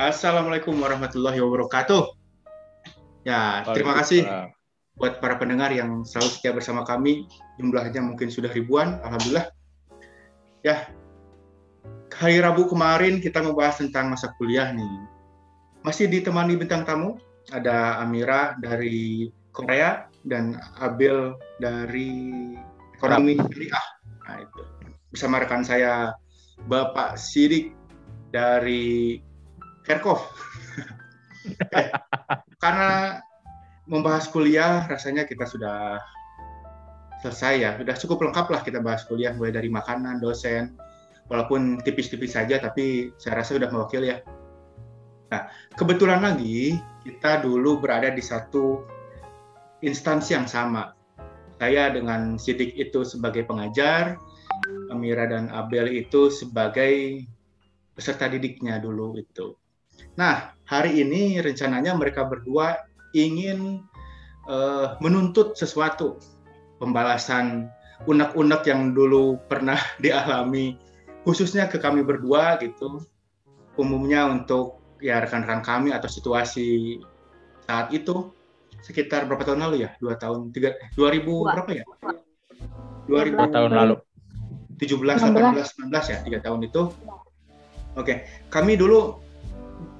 Assalamualaikum warahmatullahi wabarakatuh. Ya, terima kasih buat para pendengar yang selalu setia bersama kami. Jumlahnya mungkin sudah ribuan, alhamdulillah. Ya, hari Rabu kemarin kita membahas tentang masa kuliah nih. Masih ditemani bintang tamu, ada Amira dari Korea dan Abel dari ekonomi syariah. Nah, itu. Bersama rekan saya Bapak Sidik dari Kerkov. eh, karena membahas kuliah rasanya kita sudah selesai ya, sudah cukup lengkap lah kita bahas kuliah mulai dari makanan, dosen, walaupun tipis-tipis saja tapi saya rasa sudah mewakili ya. Nah, kebetulan lagi kita dulu berada di satu instansi yang sama. Saya dengan Sidik itu sebagai pengajar, Amira dan Abel itu sebagai peserta didiknya dulu itu. Nah, hari ini rencananya mereka berdua ingin uh, menuntut sesuatu, pembalasan unek-unek yang dulu pernah dialami, khususnya ke kami berdua gitu. Umumnya untuk ya rekan-rekan kami atau situasi saat itu sekitar berapa tahun lalu ya? Dua tahun, tiga, dua ribu berapa ya? Dua ribu tahun lalu. 17, 18, 19 ya, tiga tahun itu. Oke, okay. kami dulu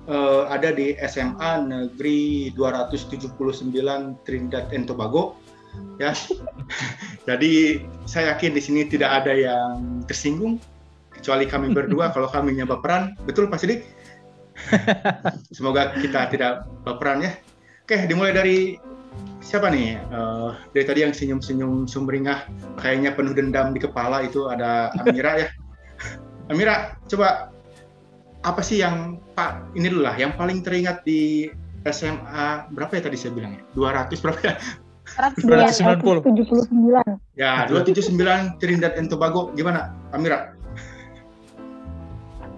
uh, ada di SMA Negeri 279 Trinidad and Tobago ya. Jadi saya yakin di sini tidak ada yang tersinggung kecuali kami berdua kalau kami nyapa peran. Betul Pak Sidik? Semoga kita tidak baperan ya. Oke, dimulai dari siapa nih? Uh, dari tadi yang senyum-senyum sumringah, kayaknya penuh dendam di kepala itu ada Amira ya. Amira, coba apa sih yang Pak ini dulu lah, yang paling teringat di SMA berapa ya tadi saya bilang ya? 200 berapa ya? 290. 279. Ya, 279 Trinidad and Tobago. Gimana, Amira?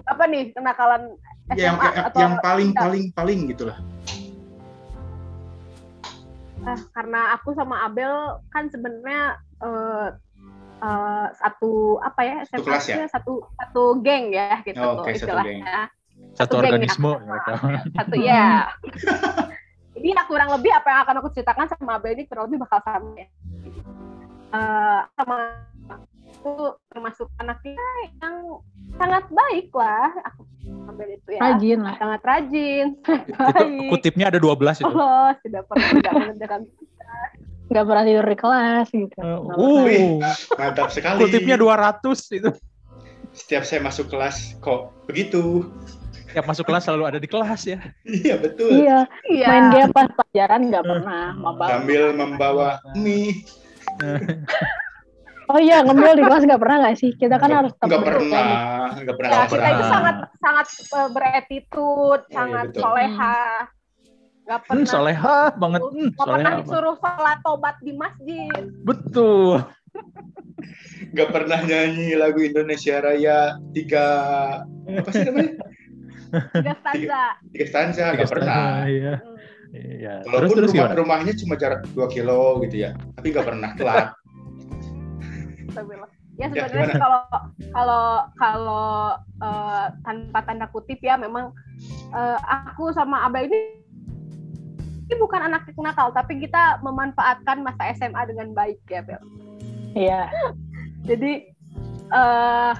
Apa nih kenakalan SMA ya, yang, atau yang paling paling paling gitulah uh, karena aku sama Abel kan sebenarnya uh, uh, satu apa ya satu kelas ya? satu satu geng ya gitu oh, okay, istilahnya. satu, satu organisme ya. satu ya jadi ya kurang lebih apa yang akan aku ceritakan sama Abel ini kurang lebih bakal sama ya. Uh, sama aku termasuk anaknya yang sangat baik lah. Aku ambil itu ya. Rajin lah. Sangat rajin itu kutipnya ada 12 itu. Oh tidak pernah tidak mengerjakan nggak pernah tidur di kelas gitu uh, uh, mantap sekali kutipnya 200 itu setiap saya masuk kelas kok begitu Setiap masuk kelas selalu ada di kelas ya. Iya betul. Iya. iya. Main dia pas pelajaran nggak pernah. Sambil membawa mie. Oh iya, ngemil di kelas nggak pernah nggak sih? Kita kan harus tetap Nggak pernah, nggak pernah. Ya, kita itu sangat sangat beretitude, oh, sangat iya, soleha. Nggak hmm, pernah. Hmm, soleha banget. Hmm, nggak pernah disuruh sholat tobat di masjid. Betul. Nggak pernah nyanyi lagu Indonesia Raya tiga apa sih namanya? Tiga stanza. Tiga, stanza, nggak pernah. Iya. Hmm. Iya. Walaupun terus, terus rumah, rumahnya cuma jarak 2 kilo gitu ya, tapi nggak pernah telat. Ya, ya sebenarnya ya, kalau kalau kalau uh, tanpa tanda kutip ya memang uh, aku sama Abah ini ini bukan anak nakal tapi kita memanfaatkan masa SMA dengan baik ya Bel. Iya. Jadi uh,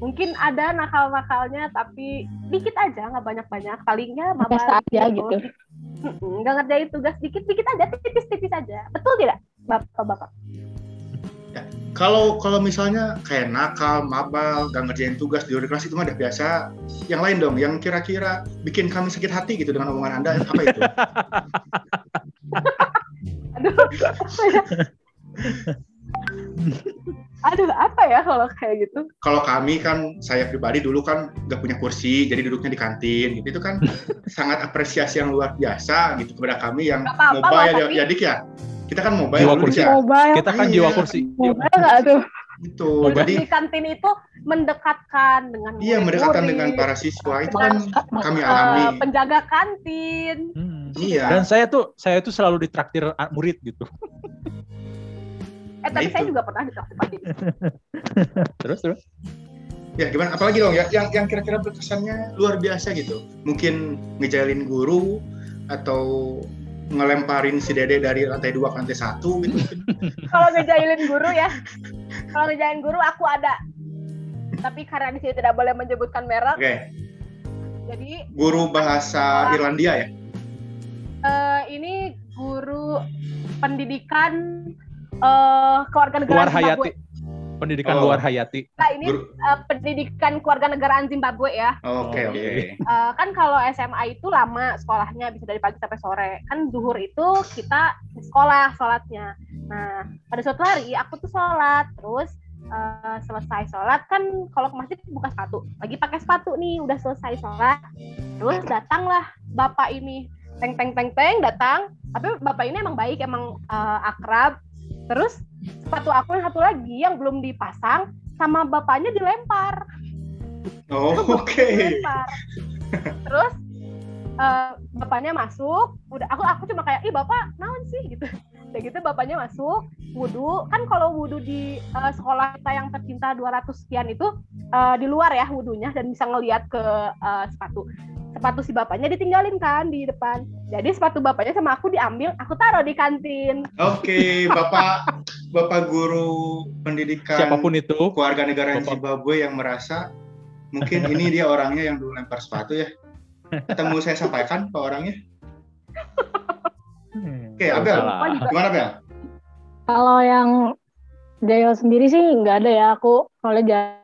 mungkin ada nakal-nakalnya tapi dikit aja nggak banyak-banyak palingnya mabal aja gitu. Nggak ngerjain tugas dikit-dikit aja tipis-tipis aja. Betul tidak Bapak-bapak? Ya, kalau kalau misalnya kayak nakal, mabal, gak ngerjain tugas di kelas itu mah udah biasa. Yang lain dong, yang kira-kira bikin kami sakit hati gitu dengan omongan Anda, apa itu? Aduh, Aduh, apa ya kalau kayak gitu? Kalau kami kan, saya pribadi dulu kan gak punya kursi, jadi duduknya di kantin. Gitu. Itu kan sangat apresiasi yang luar biasa gitu kepada kami yang mobile ya, ya, Dik ya kita kan mobile jiwa kursi. Ya. Mobile. Kita kan iya. jiwa kursi. Mobile nggak tuh? Itu. Jadi di kantin itu mendekatkan dengan Iya, mendekatkan dengan para siswa itu kan kami alami. penjaga kantin. Hmm. Iya. Dan saya tuh saya tuh selalu ditraktir murid gitu. eh tapi nah, saya juga pernah ditraktir pagi. terus terus. ya gimana apalagi dong ya yang yang kira-kira berkesannya luar biasa gitu mungkin ngejalin guru atau ngelemparin si dede dari lantai dua ke lantai satu gitu. Kalau ngejailin guru ya. Kalau ngejailin guru aku ada. Tapi karena di sini tidak boleh menyebutkan merek oke. okay. jadi guru bahasa Irlandia ya? Uh, ini guru pendidikan uh, keluarga negara Luar Hayati. Pendidikan oh. luar Hayati. Nah, ini uh, pendidikan keluarga negaraan Zimbabwe ya. Oke, okay, oke. Okay. Uh, kan kalau SMA itu lama sekolahnya bisa dari pagi sampai sore. Kan zuhur itu kita sekolah sholatnya. Nah, pada suatu hari aku tuh sholat, terus uh, selesai sholat kan kalau ke masjid buka sepatu. Lagi pakai sepatu nih, udah selesai sholat. Terus datanglah bapak ini teng teng teng teng datang tapi bapak ini emang baik emang uh, akrab terus sepatu aku yang satu lagi yang belum dipasang sama bapaknya dilempar. Oh oke. okay. terus uh, bapaknya masuk udah aku aku cuma kayak ih bapak naon sih? gitu. Udah gitu bapaknya masuk wudhu kan kalau wudhu di uh, sekolah kita yang tercinta 200 sekian itu uh, di luar ya wudhunya dan bisa ngelihat ke uh, sepatu sepatu si bapaknya ditinggalin kan di depan. Jadi sepatu bapaknya sama aku diambil, aku taruh di kantin. Oke, okay, bapak bapak guru pendidikan siapa pun itu keluarga negara Zimbabwe yang merasa mungkin ini dia orangnya yang dulu lempar sepatu ya. Ketemu saya sampaikan ke orangnya. Hmm, Oke, okay, Abel, gimana Abel? Kalau yang Jayo sendiri sih nggak ada ya. Aku soalnya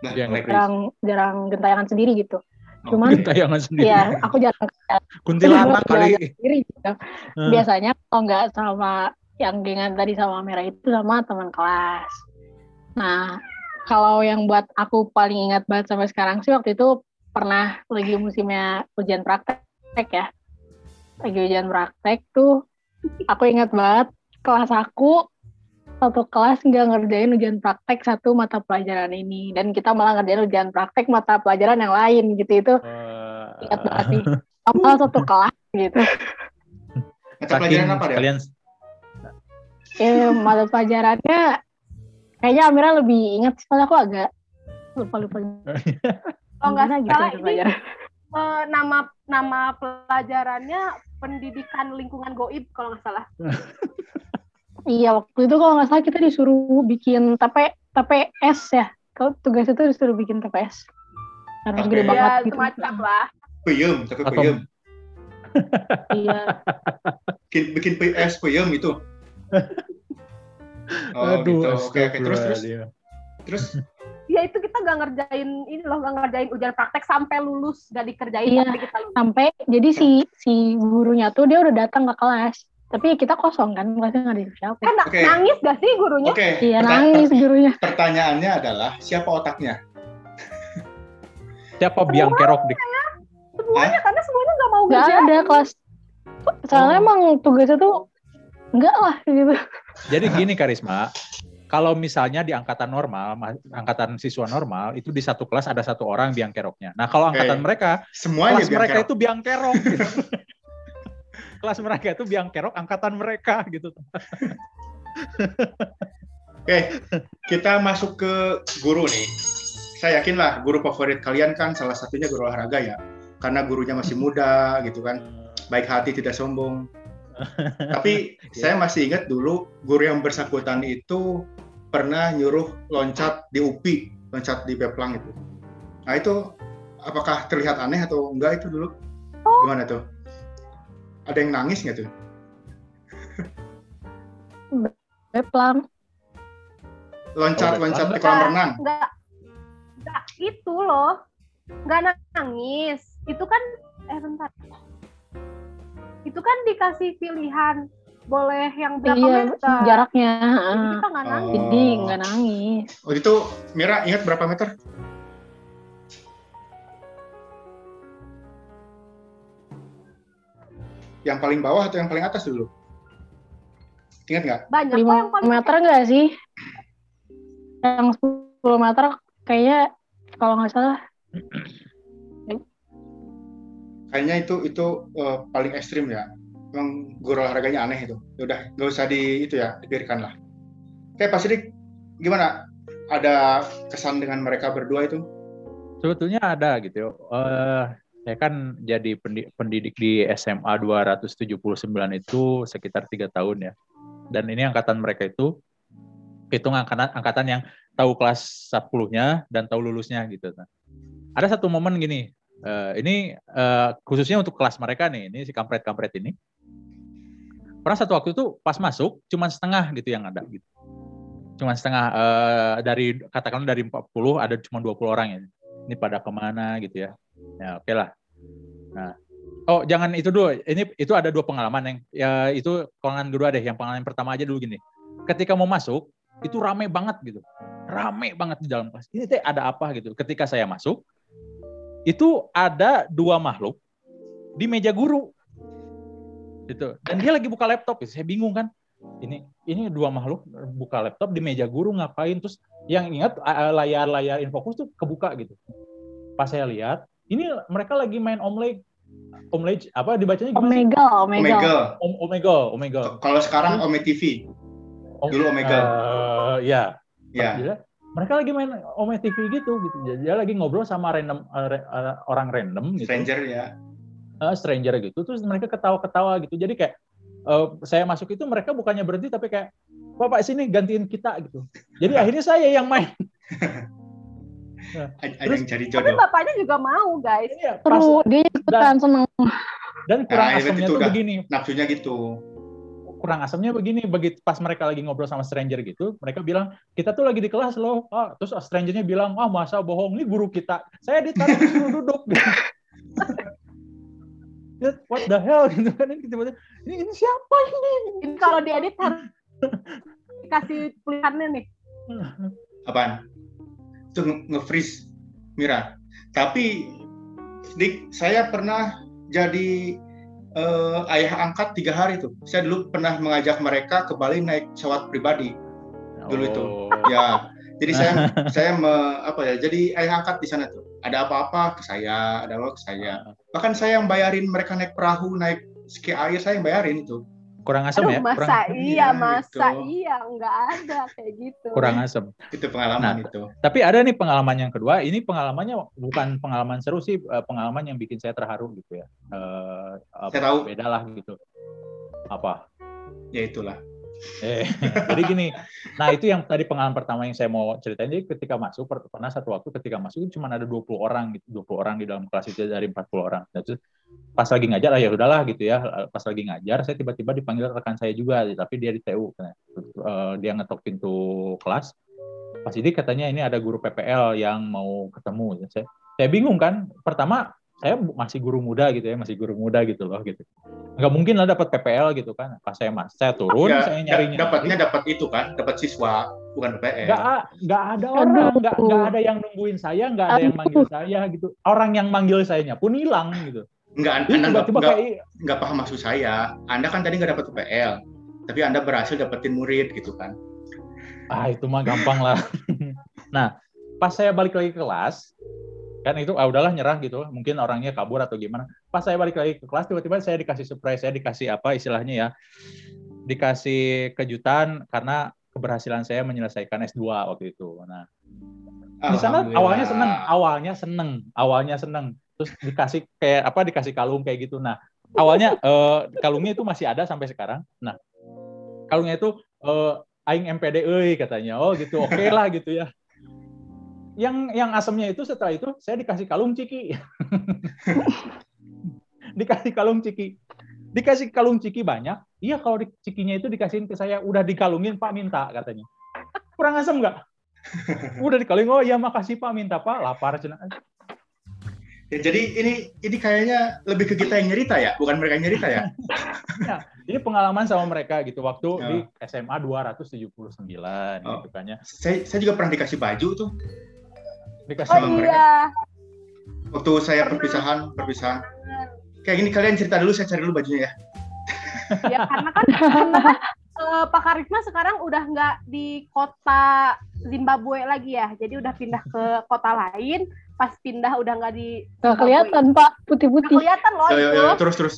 Nah, jarang jarang gentayangan sendiri gitu. Oh, Cuman gentayangan sendiri. Iya, aku jarang kuntilanak kali. Sendiri, gitu. Hmm. Biasanya kalau nggak sama yang dengan tadi sama merah itu sama teman kelas. Nah, kalau yang buat aku paling ingat banget sampai sekarang sih waktu itu pernah lagi musimnya ujian praktek ya. Lagi ujian praktek tuh aku ingat banget kelas aku satu kelas nggak ngerjain ujian praktek satu mata pelajaran ini. Dan kita malah ngerjain ujian praktek mata pelajaran yang lain gitu. Itu uh, ingat banget satu kelas gitu. Mata pelajaran apa ya kalian eh mata pelajarannya kayaknya Amira lebih ingat soalnya aku agak lupa lupa. Oh nggak salah gitu, ini uh, nama nama pelajarannya pendidikan lingkungan goib kalau nggak salah Iya waktu itu kalau nggak salah kita disuruh bikin TP TPS ya. Kalau tugas itu disuruh bikin TPS. Harus gede banget ya, gitu. Semacam lah. Puyem, tapi puyem. iya. Bikin, bikin PS puyem itu. Oh, Aduh, gitu. Oke. Terus, terus. Terus? Ya itu kita gak ngerjain ini loh, gak ngerjain ujian praktek sampai lulus, gak dikerjain iya, kita lulus. Sampai, jadi si si gurunya tuh dia udah datang ke kelas tapi kita kosong kan, kelasnya nggak ada siapa. Kan okay. nangis gak sih gurunya? Okay. Iya nangis gurunya. Pertanyaannya adalah siapa otaknya? siapa biang kerok dik? Semuanya eh? karena semuanya nggak mau Gak ada kelas. Soalnya oh. emang tugasnya tuh enggak lah gitu. Jadi gini Karisma, kalau misalnya di angkatan normal, angkatan siswa normal itu di satu kelas ada satu orang biang keroknya. Nah kalau angkatan okay. mereka, semuanya kelas mereka kerok. itu biang kerok. Gitu. kelas mereka itu biang kerok angkatan mereka gitu. Oke, kita masuk ke guru nih. Saya yakin lah guru favorit kalian kan salah satunya guru olahraga ya. Karena gurunya masih muda gitu kan. Baik hati tidak sombong. Tapi yeah. saya masih ingat dulu guru yang bersangkutan itu pernah nyuruh loncat di UPI, loncat di Beplang itu. Nah itu apakah terlihat aneh atau enggak itu dulu? Oh. Gimana tuh? Ada yang nangis nggak tuh? Beplang. Loncat, oh, loncat di kolam renang. Enggak, enggak itu loh. Enggak nangis. Itu kan, eh bentar. Itu kan dikasih pilihan boleh yang berapa iya, meter jaraknya jadi kita nggak nangis oh. jadi nggak nangis oh itu Mira ingat berapa meter yang paling bawah atau yang paling atas dulu? Ingat nggak? Banyak 5 yang paling meter nggak sih? Yang 10 meter kayaknya kalau nggak salah. Kayaknya itu itu uh, paling ekstrim ya. Emang guru olahraganya aneh itu. Ya udah, nggak usah di itu ya, dibiarkan lah. Oke, Pak Sidik, gimana? ada kesan dengan mereka berdua itu? Sebetulnya ada gitu. Uh, saya kan jadi pendidik di SMA 279 itu sekitar tiga tahun ya. Dan ini angkatan mereka itu hitung angkatan angkatan yang tahu kelas 10-nya dan tahu lulusnya gitu. Nah, ada satu momen gini, uh, ini uh, khususnya untuk kelas mereka nih, ini si kampret-kampret ini. Pernah satu waktu itu pas masuk cuma setengah gitu yang ada gitu. Cuma setengah uh, dari katakanlah dari 40 ada cuma 20 orang ya. Ini pada ke mana gitu ya. Ya oke okay lah. Nah, oh jangan itu dulu. Ini itu ada dua pengalaman yang ya itu pengalaman kedua deh. Yang pengalaman pertama aja dulu gini. Ketika mau masuk itu rame banget gitu. Rame banget di dalam kelas. Ini teh ada apa gitu. Ketika saya masuk itu ada dua makhluk di meja guru itu dan dia lagi buka laptop saya bingung kan ini ini dua makhluk buka laptop di meja guru ngapain terus yang ingat layar-layar infokus tuh kebuka gitu pas saya lihat ini mereka lagi main omleg omleg apa dibacanya gimana omega omega Om, omega omega kalau sekarang ome tv dulu omega uh, ya. Ya. Mereka lagi main Ome TV gitu gitu. Dia lagi ngobrol sama random uh, orang random gitu. stranger ya. Uh, stranger gitu. Terus mereka ketawa-ketawa gitu. Jadi kayak uh, saya masuk itu mereka bukannya berhenti tapi kayak bapak sini gantiin kita gitu. Jadi akhirnya saya yang main nah, terus cari jodoh. Tapi bapaknya juga mau, guys. Iya, pas, dia ikutan seneng. Dan kurang nah, asamnya tuh begini. Nafsunya gitu kurang asamnya begini begitu pas mereka lagi ngobrol sama stranger gitu mereka bilang kita tuh lagi di kelas loh ah, terus strangernya bilang ah masa bohong ini guru kita saya ditarik suruh duduk what the hell gitu kan ini tiba-tiba ini, ini siapa ini ini kalau diedit harus kasih tulisannya nih apaan itu nge-freeze Mira tapi Dik, saya pernah jadi uh, ayah angkat tiga hari tuh. Saya dulu pernah mengajak mereka ke Bali naik pesawat pribadi dulu itu. Oh. Ya, jadi saya saya me, apa ya? Jadi ayah angkat di sana tuh. Ada apa-apa ke saya, ada apa ke saya. Ah. Bahkan saya yang bayarin mereka naik perahu, naik ski air, saya yang bayarin itu kurang asam Aduh, ya? Masa? kurang... iya, iya masa? gitu. iya nggak ada kayak gitu. Kurang asam itu pengalaman nah, itu. tapi ada nih pengalaman yang kedua. Ini pengalamannya bukan pengalaman seru sih eh, pengalaman yang bikin saya terharu gitu ya. Uh, saya tahu. beda lah gitu. Apa? Ya itulah Eh, jadi gini, nah itu yang tadi pengalaman pertama yang saya mau ceritain. Jadi ketika masuk, pernah satu waktu ketika masuk cuma ada 20 orang gitu, 20 orang di dalam kelas itu dari 40 orang. Dan itu pas lagi ngajar, ah, ya udahlah gitu ya. Pas lagi ngajar, saya tiba-tiba dipanggil rekan saya juga, tapi dia di TU. Nah, eh, dia ngetok pintu kelas. Pas ini katanya ini ada guru PPL yang mau ketemu. Saya, saya bingung kan. Pertama saya masih guru muda gitu ya, masih guru muda gitu loh gitu. Nggak mungkin lah dapat PPL gitu kan. Pas saya mas, saya turun, ya, saya nyari Dapatnya dapat itu kan, dapat siswa, bukan PPL. Nggak, nggak ada orang, nggak, nggak ada yang nungguin saya, nggak ada yang manggil saya gitu. Orang yang manggil saya pun hilang gitu. Enggak, Anda nggak, nggak, nggak paham maksud saya. Anda kan tadi nggak dapat PPL, tapi Anda berhasil dapetin murid gitu kan. Ah, itu mah gampang lah. nah, pas saya balik lagi ke kelas, kan itu ah udahlah nyerah gitu. Mungkin orangnya kabur atau gimana. Pas saya balik lagi ke kelas tiba-tiba saya dikasih surprise saya dikasih apa istilahnya ya dikasih kejutan karena keberhasilan saya menyelesaikan S2 waktu itu. Nah di sana awalnya seneng awalnya seneng awalnya seneng. Terus dikasih kayak apa dikasih kalung kayak gitu. Nah awalnya eh, kalungnya itu masih ada sampai sekarang. Nah kalungnya itu eh, aing MPD katanya. Oh gitu. Oke okay lah gitu ya yang yang asamnya itu setelah itu saya dikasih kalung ciki. dikasih kalung ciki. Dikasih kalung ciki banyak. Iya kalau di cikinya itu dikasihin ke saya udah dikalungin Pak minta katanya. Kurang asam nggak? udah dikalungin oh iya makasih Pak minta Pak lapar cina. Ya, jadi ini ini kayaknya lebih ke kita yang nyerita ya, bukan mereka yang nyerita ya. ya ini pengalaman sama mereka gitu waktu oh. di SMA 279 oh. gitu kan ya. Saya saya juga pernah dikasih baju tuh dikasih oh, iya. Waktu saya perpisahan, perpisahan. Kayak gini kalian cerita dulu, saya cari dulu bajunya ya. ya karena kan, karena kan uh, Pak Karisma sekarang udah nggak di kota Zimbabwe lagi ya, jadi udah pindah ke kota lain. Pas pindah udah nggak di. Nggak kelihatan Pak, putih-putih. kelihatan loh. Yo, yo, yo, terus terus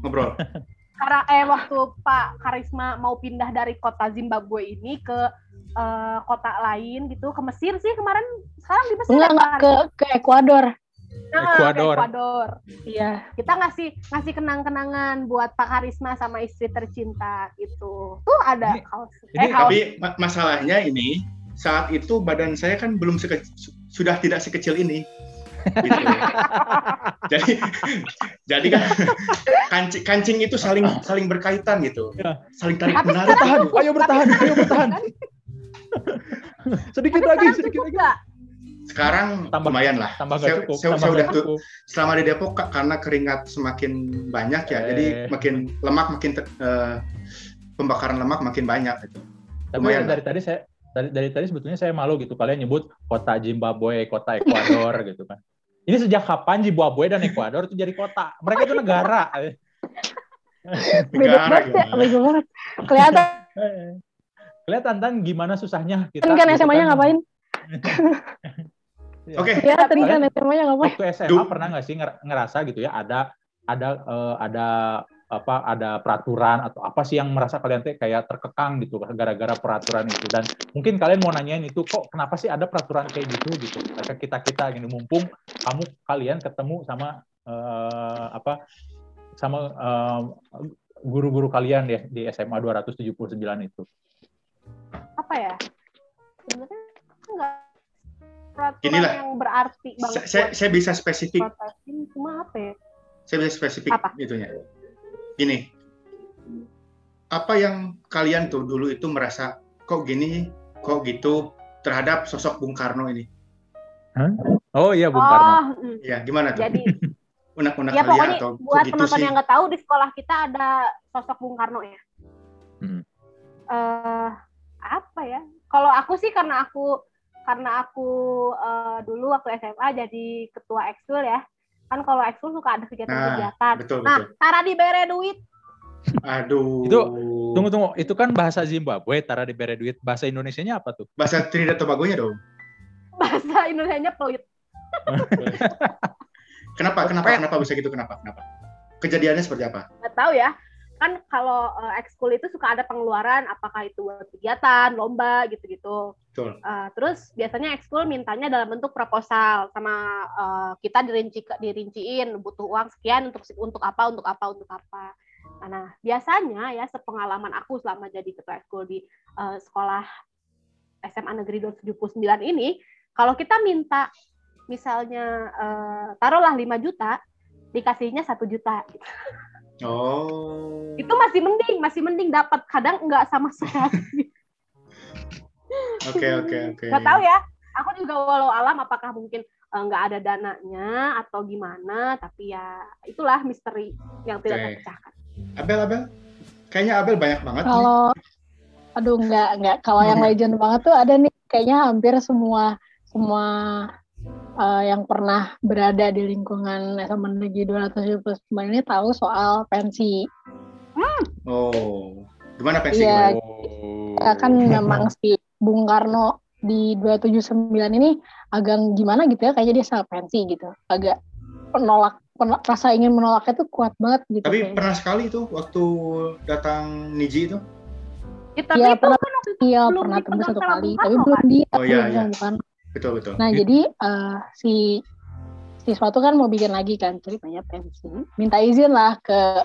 ngobrol. Karena eh waktu Pak Karisma mau pindah dari kota Zimbabwe ini ke uh, kota lain gitu ke Mesir sih kemarin sekarang di Mesir enggak, enggak ke ke Ekuador nah, Ekuador. Ekuador iya kita ngasih ngasih kenang-kenangan buat Pak Karisma sama istri tercinta gitu tuh ada Ini- kaos ini eh, kaos Tapi ma- masalahnya ini saat itu badan saya kan belum seke- su- sudah tidak sekecil ini. Gitu. jadi jadi kan kancing, kancing itu saling saling berkaitan gitu. Ya. Saling tarik menarik. Bertahan, ayo bertahan, ayo bertahan. Sedikit tapi lagi, sekarang sedikit lagi. nggak? Sekarang Tambah- lumayan lah. Tambah Saya, cukup, saya, tambah saya udah tuh selama di Depok karena keringat semakin banyak ya, Eh. jadi makin lemak makin te- eh, pembakaran lemak makin banyak gitu. Tapi Lumayan dari tadi saya dari, dari tadi sebetulnya saya malu gitu kalian nyebut kota Zimbabwe, kota Ekuador gitu kan. Ini sejak kapan Zimbabwe dan Ekuador itu jadi kota? Mereka itu negara. beda Negara banget ya gimana? bego banget kelihatan Kelihatan kan gimana susahnya kita. kan gitu SMA-nya ngapain? Ya. Oke, kelihatan kan Kalian- SMA-nya ngapain? Waktu SMA Du- pernah nggak sih nger- ngerasa gitu ya ada ada eh, ada apa ada peraturan atau apa sih yang merasa kalian tuh kayak terkekang gitu gara-gara peraturan itu? Dan mungkin kalian mau nanyain itu kok kenapa sih ada peraturan kayak gitu gitu? Ke kita kita gini mumpung kamu kalian ketemu sama eh, apa sama eh, guru-guru kalian ya di SMA 279 itu apa ya sebenarnya enggak peraturan Inilah. yang berarti banget saya, saya, bisa spesifik, cuma apa ya saya bisa spesifik Apa? itunya. Gini, apa yang kalian tuh dulu itu merasa kok gini, kok gitu terhadap sosok Bung Karno ini? oh iya Bung Karno oh mm. Ya, gimana tuh? jadi Unak-unak ya kalian pokoknya atau buat gitu penonton sih? yang nggak tahu di sekolah kita ada sosok Bung Karno ya Hmm. eh apa ya kalau aku sih karena aku karena aku eh, dulu waktu SMA jadi ketua ekskul ya kan kalau ekskul suka ada kegiatan-kegiatan Betul, nah betul. Tara dibere duit Aduh. Itu, Tunggu tunggu, itu kan bahasa Zimbabwe, Tara diberi duit. Bahasa Indonesianya apa tuh? Bahasa Trinidad Tobago-nya dong. bahasa Indonesia pelit Kenapa? Kenapa? Kenapa bisa gitu? Kenapa? Kenapa? Kejadiannya seperti apa? nggak tahu ya kan kalau eh, ekskul itu suka ada pengeluaran apakah itu buat kegiatan lomba gitu-gitu. Eh, terus biasanya ekskul mintanya dalam bentuk proposal sama eh, kita dirinci dirinciin butuh uang sekian untuk untuk apa untuk apa untuk apa. Nah biasanya ya sepengalaman aku selama jadi ketua ekskul di eh, sekolah SMA Negeri 279 ini kalau kita minta misalnya eh, taruhlah 5 juta dikasihnya satu juta Oh. itu masih mending masih mending dapat kadang nggak sama sekali Oke, oke, oke. nggak tahu ya aku juga walau alam apakah mungkin eh, nggak ada dananya atau gimana tapi ya itulah misteri yang tidak Oke. terpecahkan Abel, Abel. Kayaknya Abel banyak banget nih. Kalau aduh enggak enggak kalau yang legend banget tuh ada nih kayaknya hampir semua semua eh, yang pernah berada di lingkungan SMA Negeri 279 ini tahu soal pensi. Oh. Gimana pensi Iya. gimana? Oh. Ya kan memang si Bung Karno di 279 ini agak gimana gitu ya kayaknya dia sangat pensi gitu. Agak penolak, penolak rasa ingin menolaknya tuh kuat banget gitu. Tapi kayaknya. pernah sekali tuh waktu datang Niji itu. Ya, tapi Iya, itu pernah. kan waktu itu Iya belum pernah tembus dipegang satu sama kali, Bung tapi belum kan? di Oh, iya, iya. bukan. Betul, betul. Nah, jadi eh, si siswa tuh kan mau bikin lagi kan ceritanya pensi. Minta izin lah ke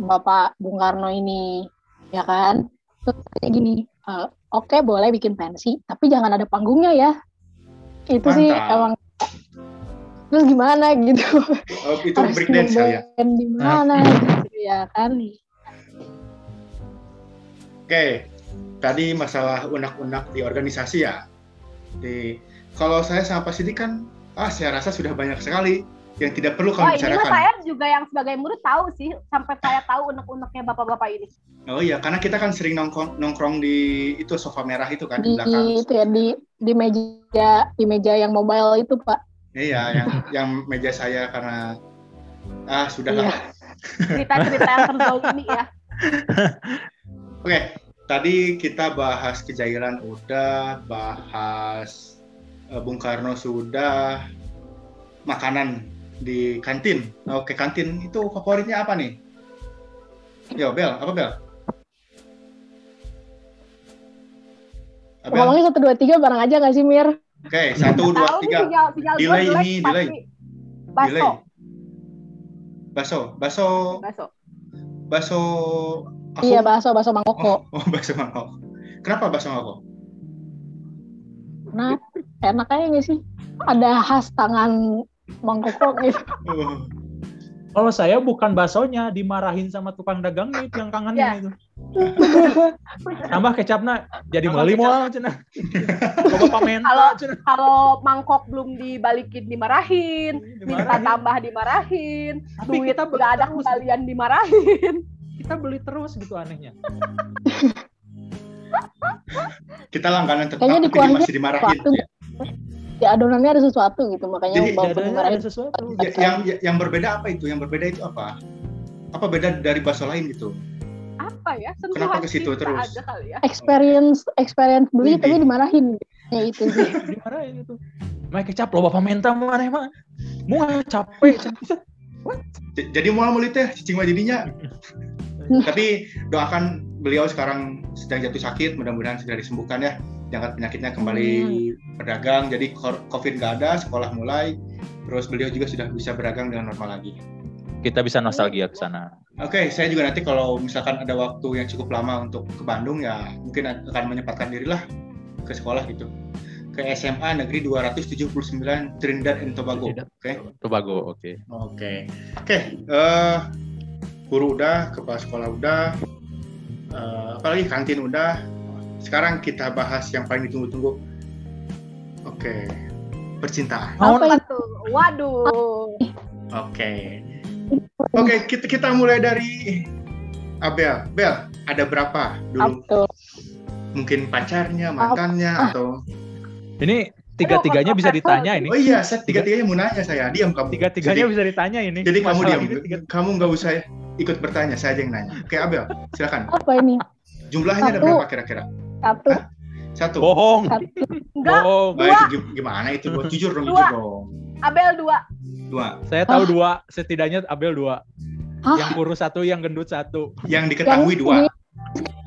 Bapak Bung Karno ini, ya kan? Terus kayak gini, eh, oke boleh bikin pensi, tapi jangan ada panggungnya ya. Itu sih Mantap. emang terus gimana gitu Oh, itu harus kali ya. di mana gitu ya kan Oke. Tadi masalah unak-unak di organisasi ya. Di kalau saya sama Pak Sidik kan ah saya rasa sudah banyak sekali yang tidak perlu Wah kami ini saya juga yang sebagai murid tahu sih sampai saya tahu unek-uneknya bapak-bapak ini. Oh iya, karena kita kan sering nongkrong, nongkrong di itu sofa merah itu kan di di belakang. itu ya di di meja di meja yang mobile itu pak Iya, yang yang meja saya karena ah sudah Iya. Cerita-cerita yang terzolimi ya. Oke, tadi kita bahas kejairan udah, bahas eh, Bung Karno sudah, makanan di kantin. Oke, kantin itu favoritnya apa nih? Yo, Bel, apa Bel? Ngomongnya satu dua tiga bareng aja nggak sih Mir? Oke, okay, satu dua tiga. Sinyal, sinyal delay ini, delay. Baso. Delay. Baso, baso. Baso. Baso. Aku... Iya, baso, baso mangkoko. Oh, oh baso mangkoko. Kenapa baso mangkoko? Nah, enak aja nggak sih? Ada khas tangan mangkoko gitu. Oh. Kalau saya bukan basonya, dimarahin sama tukang dagangnya itu yang kangennya yeah. itu. Tambah kecapnya jadi mali mau cina. Kalau kalau mangkok belum dibalikin dimarahin, dimarahin. minta tambah dimarahin, Tapi duit kita nggak ada kembalian dimarahin. Kita beli terus gitu anehnya. kita langganan tetap tapi masih dimarahin. Ya di adonannya ada sesuatu gitu makanya Jadi, bau ada sesuatu. Ya, yang yang berbeda apa itu? Yang berbeda itu apa? Apa beda dari bakso lain gitu? Apa ya? Sentuhan Kenapa ke situ terus? Aja kali ya. Experience experience beli Wih. tapi dimarahin. Ya itu sih. dimarahin itu. Main kecap lo bapak minta mana emang? Mau capek. What? Jadi mau mulut teh cicing jadinya. Tapi doakan beliau sekarang sedang jatuh sakit, mudah-mudahan segera disembuhkan ya jangan penyakitnya kembali hmm. berdagang jadi covid nggak ada sekolah mulai terus beliau juga sudah bisa berdagang dengan normal lagi kita bisa nostalgia ke sana oke okay, saya juga nanti kalau misalkan ada waktu yang cukup lama untuk ke Bandung ya mungkin akan menyempatkan diri lah ke sekolah gitu ke SMA Negeri 279 Trinidad and Tobago oke okay? Tobago oke okay. oke okay. oke okay. uh, eh, guru udah kepala sekolah udah uh, apalagi kantin udah sekarang kita bahas yang paling ditunggu-tunggu. Oke, percintaan. Apa itu? Waduh. Oke. Oke, kita kita mulai dari Abel. Bel, ada berapa dulu? Mungkin pacarnya, mantannya ah. atau ini tiga-tiganya bisa ditanya ini. Oh iya, saya tiga-tiganya mau nanya saya. Diam kamu. Tiga-tiganya bisa ditanya ini. Jadi kamu diam. Kamu nggak usah ikut bertanya, saya aja yang nanya. Oke, Abel, silakan. Apa ini? Jumlahnya Satu. ada berapa kira-kira? Satu. Hah? Satu. Bohong. Satu. Enggak. Bohong. Itu gimana itu? Jujur dong, jujur dong. Abel dua. Dua. Saya tahu dua. Setidaknya Abel dua. Hah? Yang kurus satu, yang gendut satu. Yang diketahui yang dua.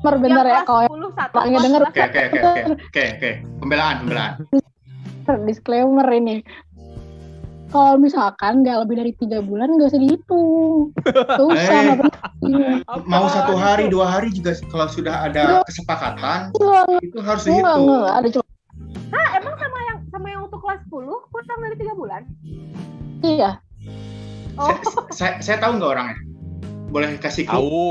Benar ya kalau yang denger. Oke oke oke oke oke. Pembelaan pembelaan. Disclaimer ini kalau misalkan nggak lebih dari tiga bulan nggak usah dihitung. Usah eh, mau satu hari dua hari juga kalau sudah ada kesepakatan enggak, itu harus dihitung. Enggak, enggak, ada cuma. Nah, emang sama yang sama yang untuk kelas 10 kurang dari tiga bulan? Iya. Oh. Saya, saya, saya tahu nggak orangnya? Boleh kasih clue? Tahu.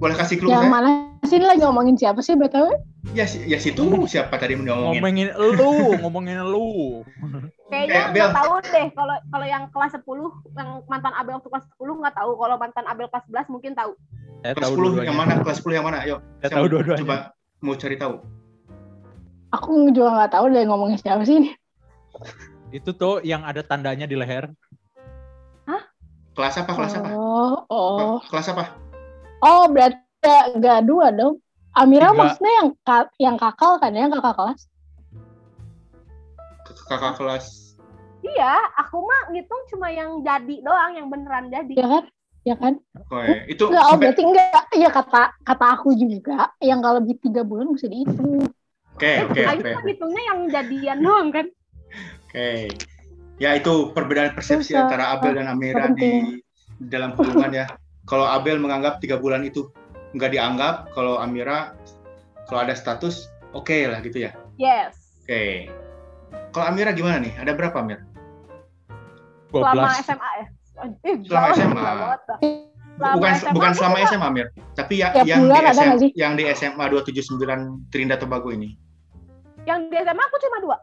Boleh kasih clue? Yang mana sih lagi ngomongin siapa sih btw? Ya, ya situ siapa tadi ngomongin? Ngomongin lu, ngomongin lu. Kayaknya nggak tahu deh kalau kalau yang kelas 10 yang mantan Abel waktu kelas 10 nggak tahu. Kalau mantan Abel kelas 11 mungkin tahu. Saya kelas tahu 10 yang mana? Kelas 10 yang mana? Ayo. Saya, tahu dua-duanya. Coba mau cari tahu. Aku juga nggak tahu deh ngomongin siapa sih ini. Itu tuh yang ada tandanya di leher. Hah? Kelas apa? Kelas apa? Oh, oh. Kelas apa? Oh, berarti nggak dua dong. Amira Tiga. maksudnya yang yang kakal kan ya, kakak kelas? kakak kelas. Iya aku mah ngitung cuma yang jadi doang yang beneran jadi. Ya kan? Ya kan? Oh, iya. itu enggak oh, berarti enggak. Iya kata kata aku juga yang kalau lebih tiga bulan bisa dihitung. Oke oke oke. hitungnya yang jadian doang kan? Oke. Okay. ya itu perbedaan persepsi antara Abel dan Amira di dalam hubungan ya. Kalau Abel menganggap tiga bulan itu nggak dianggap kalau Amira kalau ada status oke okay lah gitu ya yes oke okay. Kalau Amira gimana nih? Ada berapa Amir? Selama SMA ya? Eh, selama SMA. Selama bukan SMA bukan selama SMA Amir, tapi ya, yang di SMA, yang di SMA 279 Trinidad Tobago ini. Yang di SMA aku cuma dua.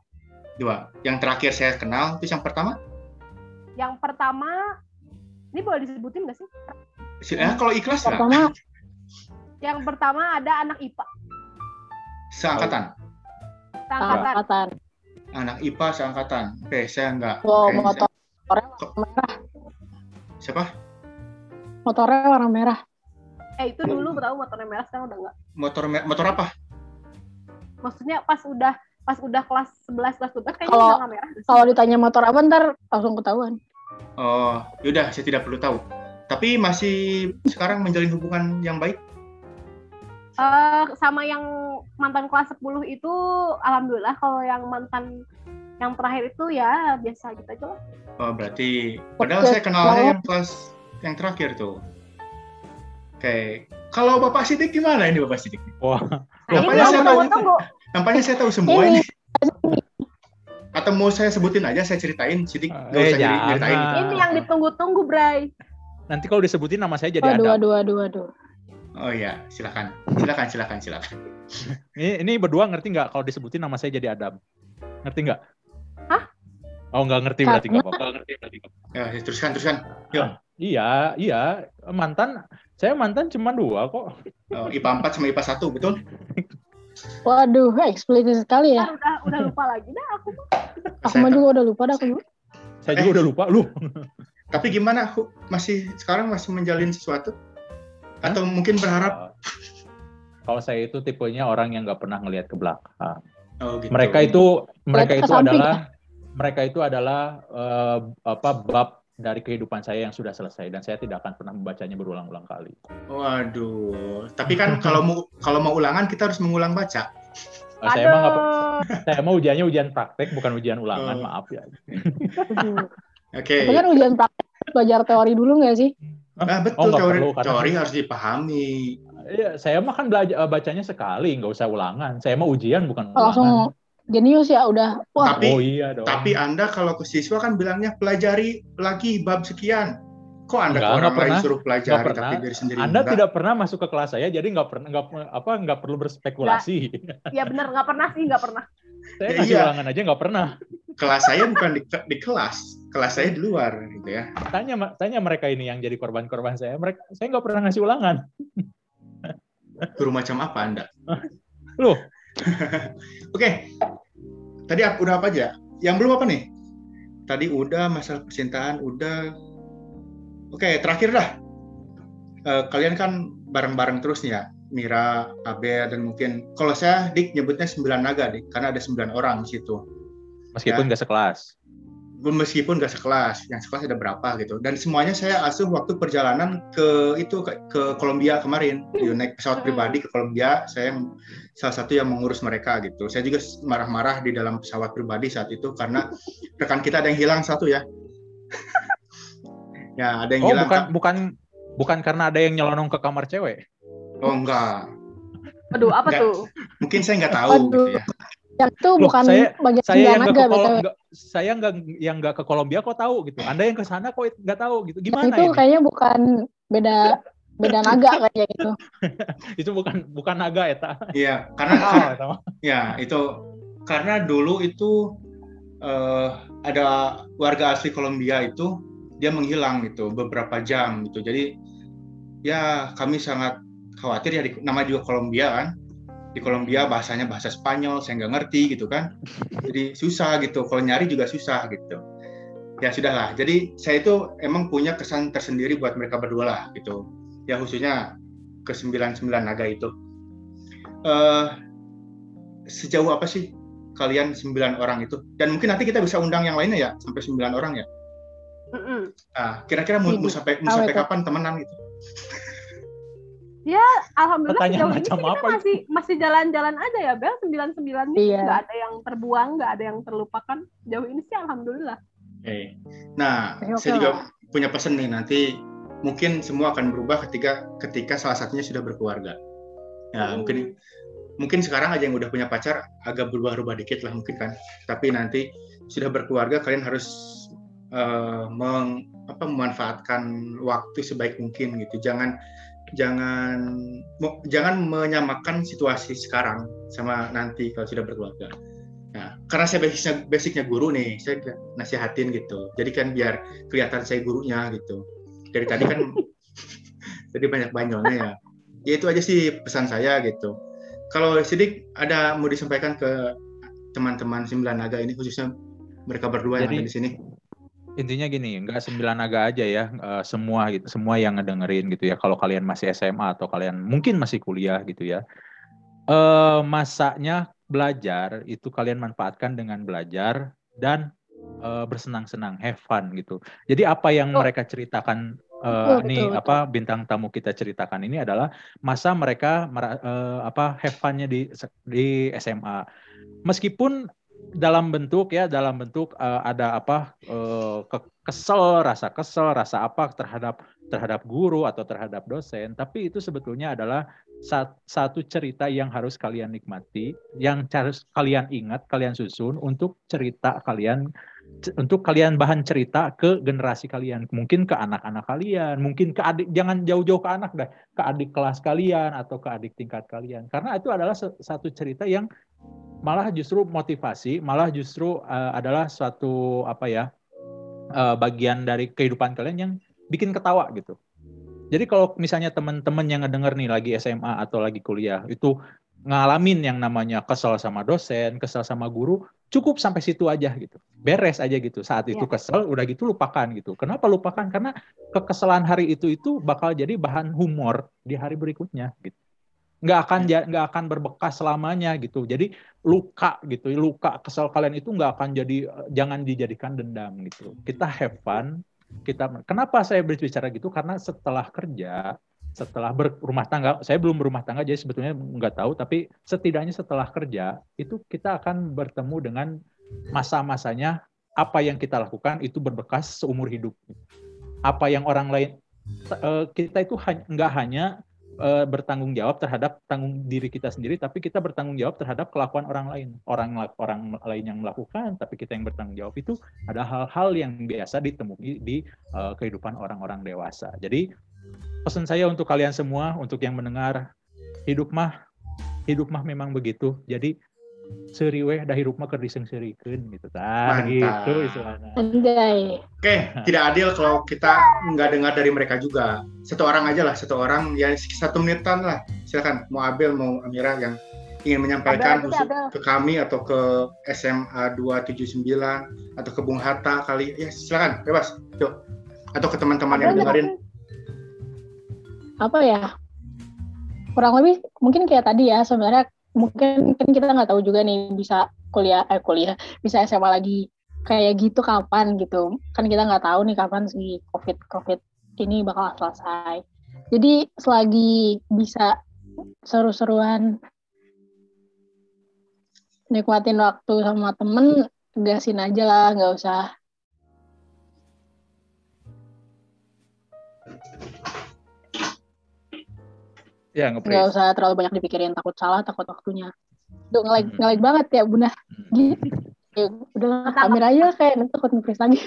Dua. Yang terakhir saya kenal itu yang pertama? Yang pertama ini boleh disebutin nggak sih? Eh, kalau ikhlas nggak? Pertama. Yang pertama ada anak IPA. Seangkatan. Seangkatan anak IPA seangkatan. Oke, saya enggak. Oh, okay, motor saya... warna merah. Siapa? Motornya warna merah. Eh, itu dulu tahu motornya merah sekarang udah enggak. Motor motor apa? Maksudnya pas udah pas udah kelas 11 kelas 12 kayaknya kalo, udah merah. Kalau ditanya motor apa ntar langsung ketahuan. Oh, yaudah saya tidak perlu tahu. Tapi masih sekarang menjalin hubungan yang baik? Uh, sama yang mantan kelas 10 itu alhamdulillah kalau yang mantan yang terakhir itu ya biasa gitu aja lah. Oh, berarti padahal saya kenal yang kelas yang terakhir tuh. Oke, kalau Bapak Sidik gimana ini Bapak Sidik? Wah, nampaknya saya tahu. Nampaknya saya tahu semua ini. Atau mau saya sebutin aja, saya ceritain, Sidik nggak eh, usah ceritain. Ini yang ditunggu-tunggu, Bray. Nanti kalau disebutin nama saya jadi aduh, ada. Aduh, aduh, aduh. Oh iya, silakan, silakan, silakan, silakan. ini, ini berdua ngerti nggak kalau disebutin nama saya jadi Adam? Ngerti nggak? Hah? Oh nggak ngerti berarti nggak apa-apa. Ngerti berarti. Ya, teruskan, teruskan. Yuk. Ah, iya, iya. Mantan, saya mantan cuma dua kok. Oh, IPA 4 sama IPA 1, betul? Waduh, eksplisit sekali ya. Udah, udah lupa lagi dah aku. Aku mah juga udah lupa dah aku. Saya juga udah lupa lu. Tapi gimana? Masih sekarang masih menjalin sesuatu? Atau mungkin berharap? Kalau saya itu tipenya orang yang nggak pernah ngelihat ke belakang. Oh, gitu. Mereka itu mereka itu adalah mereka itu adalah uh, apa bab dari kehidupan saya yang sudah selesai dan saya tidak akan pernah membacanya berulang-ulang kali. Waduh, tapi kan kalau mau kalau mau ulangan kita harus mengulang baca. Oh, saya emang gak, saya mau ujiannya ujian praktek bukan ujian ulangan, oh. maaf ya. Oke. Okay. Tapi kan ujian praktek belajar teori dulu nggak sih? Nah, betul, oh, teori, perlu, teori harus dipahami. Iya, saya mah kan belajar eh, bacanya sekali, nggak usah ulangan. Saya mau ujian bukan ulangan. Langsung jenius ya udah. Wah. Tapi, oh iya dong. Tapi Anda kalau ke siswa kan bilangnya pelajari lagi bab sekian. Kok Anda enggak, ke orang lain suruh pelajari pernah. tapi diri sendiri Anda enggak? tidak pernah masuk ke kelas saya, jadi nggak pernah nggak apa nggak perlu berspekulasi. Iya benar nggak pernah sih nggak pernah. saya ya, ngasih iya. ulangan aja nggak pernah kelas saya bukan di, di kelas, kelas saya di luar gitu ya. Tanya tanya mereka ini yang jadi korban-korban saya. Mereka saya nggak pernah ngasih ulangan. Guru macam apa Anda? Loh. Oke. Tadi udah apa aja? Yang belum apa nih? Tadi udah masalah percintaan, udah. Oke, terakhir dah. Uh, kalian kan bareng-bareng terus nih ya. Mira, Abe, dan mungkin kalau saya Dik nyebutnya sembilan naga Dik, karena ada sembilan orang di situ Meskipun ya. nggak ya. sekelas. Meskipun nggak sekelas, yang sekelas ada berapa gitu. Dan semuanya saya asuh waktu perjalanan ke itu ke, ke Kolombia kemarin. Di naik pesawat hmm. pribadi ke Kolombia, saya salah satu yang mengurus mereka gitu. Saya juga marah-marah di dalam pesawat pribadi saat itu karena rekan kita ada yang hilang satu ya. ya ada yang oh, hilang. bukan bukan bukan karena ada yang nyelonong ke kamar cewek. Oh enggak. Aduh, apa enggak, tuh? Mungkin saya nggak tahu Aduh. gitu ya. Yang itu Loh, bukan saya, bagian saya yang nggak ke enggak, saya nggak yang nggak ke Kolombia kok tahu gitu. Anda yang ke sana kok nggak tahu gitu. Gimana itu ini? kayaknya bukan beda beda naga kayak gitu. itu bukan bukan naga ya tak? Iya, karena oh, ya itu karena dulu itu uh, ada warga asli Kolombia itu dia menghilang gitu beberapa jam gitu. Jadi ya kami sangat khawatir ya di, nama juga Kolombia kan di Kolombia bahasanya bahasa Spanyol saya nggak ngerti gitu kan. Jadi susah gitu. Kalau nyari juga susah gitu. Ya sudahlah. Jadi saya itu emang punya kesan tersendiri buat mereka berdua lah gitu. Ya khususnya ke sembilan sembilan naga itu. Uh, sejauh apa sih kalian sembilan orang itu? Dan mungkin nanti kita bisa undang yang lainnya ya sampai sembilan orang ya? Nah kira-kira mau, mau sampai mau sampai kapan temenan gitu Ya, alhamdulillah sejauh ini kita apa? masih masih jalan-jalan aja ya, Bel. Sembilan sembilan ini iya. nggak ada yang terbuang, nggak ada yang terlupakan. Jauh ini sih alhamdulillah. Oke. Okay. Nah, okay, saya juga punya pesan nih nanti mungkin semua akan berubah ketika ketika salah satunya sudah berkeluarga. Ya, hmm. mungkin mungkin sekarang aja yang udah punya pacar agak berubah-ubah dikit lah mungkin kan. Tapi nanti sudah berkeluarga kalian harus uh, meng, apa, memanfaatkan waktu sebaik mungkin gitu. Jangan jangan jangan menyamakan situasi sekarang sama nanti kalau sudah berkeluarga. Nah, karena saya basicnya basicnya guru nih, saya nasihatin gitu. Jadi kan biar kelihatan saya gurunya gitu. Dari tadi kan jadi banyak banyolnya ya. Ya itu aja sih pesan saya gitu. Kalau Sidik ada mau disampaikan ke teman-teman Sembilan Naga ini khususnya mereka berdua jadi, yang ada di sini intinya gini, nggak sembilan naga aja ya, uh, semua gitu, semua yang ngedengerin gitu ya. Kalau kalian masih SMA atau kalian mungkin masih kuliah gitu ya, uh, masanya belajar itu kalian manfaatkan dengan belajar dan uh, bersenang-senang, have fun gitu. Jadi apa yang oh. mereka ceritakan uh, betul, ini betul, apa bintang tamu kita ceritakan ini adalah masa mereka uh, apa have fun-nya di di SMA. Meskipun dalam bentuk ya dalam bentuk uh, ada apa uh, kesel rasa kesel rasa apa terhadap terhadap guru atau terhadap dosen. Tapi itu sebetulnya adalah satu cerita yang harus kalian nikmati yang harus kalian ingat kalian susun untuk cerita kalian untuk kalian bahan cerita ke generasi kalian, mungkin ke anak-anak kalian, mungkin ke adik, jangan jauh-jauh ke anak deh, ke adik kelas kalian atau ke adik tingkat kalian, karena itu adalah satu cerita yang malah justru motivasi, malah justru uh, adalah suatu apa ya uh, bagian dari kehidupan kalian yang bikin ketawa gitu. Jadi kalau misalnya teman-teman yang ngedenger nih lagi SMA atau lagi kuliah itu ngalamin yang namanya kesel sama dosen, kesel sama guru, cukup sampai situ aja gitu. Beres aja gitu. Saat itu ya. kesel udah gitu lupakan gitu. Kenapa lupakan? Karena kekesalan hari itu itu bakal jadi bahan humor di hari berikutnya gitu. Nggak akan ya. nggak akan berbekas selamanya gitu. Jadi luka gitu luka kesel kalian itu nggak akan jadi jangan dijadikan dendam gitu. Kita have fun kita kenapa saya berbicara gitu? Karena setelah kerja setelah berumah tangga, saya belum berumah tangga jadi sebetulnya nggak tahu, tapi setidaknya setelah kerja itu kita akan bertemu dengan masa-masanya apa yang kita lakukan itu berbekas seumur hidup. Apa yang orang lain eh, kita itu nggak hanya eh, bertanggung jawab terhadap tanggung diri kita sendiri, tapi kita bertanggung jawab terhadap kelakuan orang lain. Orang orang lain yang melakukan, tapi kita yang bertanggung jawab itu ada hal-hal yang biasa ditemui di uh, kehidupan orang-orang dewasa. Jadi pesan saya untuk kalian semua, untuk yang mendengar, hidup mah, hidup mah memang begitu. Jadi seriweh dah hidup mah kerdiseng serikeun gitu tah gitu istilahnya. Oke, tidak adil kalau kita nggak dengar dari mereka juga. Satu orang aja lah, satu orang ya satu menitan lah. Silakan mau Abel mau Amira yang ingin menyampaikan Abel, Abel. ke kami atau ke SMA 279 atau ke Bung Hatta kali ya silakan bebas yuk atau ke teman-teman yang dengerin apa ya kurang lebih mungkin kayak tadi ya sebenarnya mungkin kan kita nggak tahu juga nih bisa kuliah eh kuliah bisa SMA lagi kayak gitu kapan gitu. Kan kita nggak tahu nih kapan si covid covid ini bakal selesai. Jadi selagi bisa seru-seruan nikmatin waktu sama temen gasin aja lah nggak usah Ya, nggak usah terlalu banyak dipikirin takut salah, takut waktunya. Tuh ngelag hmm. ngelag banget ya bunda. Hmm. ya, udah kamera aja kayak nanti takut nge lagi.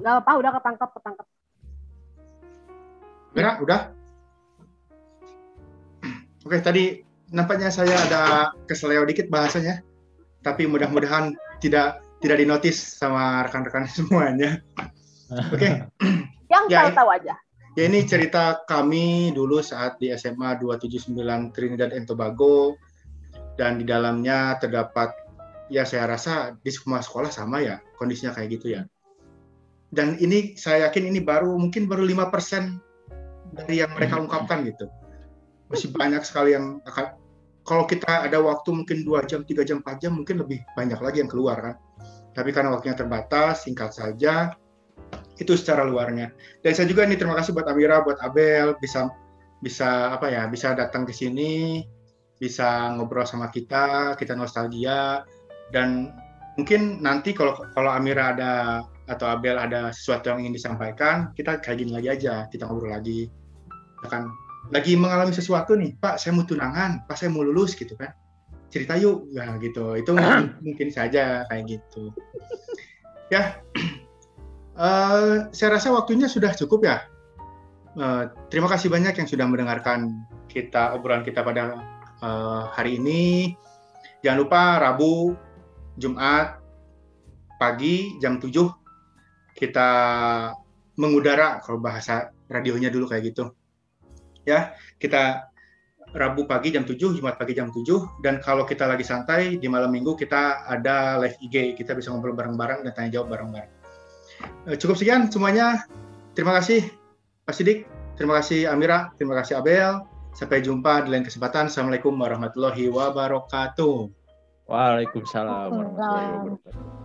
Gak apa, udah ketangkap, ketangkap. Mira, udah? Oke, tadi nampaknya saya ada keseleo dikit bahasanya, tapi mudah-mudahan tidak tidak dinotis sama rekan-rekan semuanya. Oke. Yang ya, tahu aja. Ya ini cerita kami dulu saat di SMA 279 Trinidad and Tobago dan di dalamnya terdapat ya saya rasa di semua sekolah sama ya kondisinya kayak gitu ya. Dan ini saya yakin ini baru mungkin baru lima persen dari yang mereka hmm. ungkapkan gitu. Masih banyak sekali yang akan kalau kita ada waktu mungkin dua jam, tiga jam, empat jam mungkin lebih banyak lagi yang keluar kan. Tapi karena waktunya terbatas, singkat saja, itu secara luarnya. Dan saya juga ini terima kasih buat Amira, buat Abel bisa bisa apa ya, bisa datang ke sini, bisa ngobrol sama kita, kita nostalgia dan mungkin nanti kalau kalau Amira ada atau Abel ada sesuatu yang ingin disampaikan, kita kayak lagi aja, kita ngobrol lagi. Akan lagi mengalami sesuatu nih, Pak, saya mau tunangan, Pak, saya mau lulus gitu kan. Cerita yuk, ya gitu. Itu mungkin, mungkin saja kayak gitu. Ya, Uh, saya rasa waktunya sudah cukup ya. Uh, terima kasih banyak yang sudah mendengarkan kita obrolan kita pada uh, hari ini. Jangan lupa Rabu, Jumat, pagi jam 7 kita mengudara kalau bahasa radionya dulu kayak gitu. Ya, kita Rabu pagi jam 7, Jumat pagi jam 7 dan kalau kita lagi santai di malam Minggu kita ada live IG, kita bisa ngobrol bareng-bareng dan tanya jawab bareng-bareng. Eh, cukup sekian semuanya. Terima kasih Pak Sidik, terima kasih Amira, terima kasih Abel. Sampai jumpa di lain kesempatan. Assalamualaikum warahmatullahi wabarakatuh. Waalaikumsalam warahmatullahi wabarakatuh.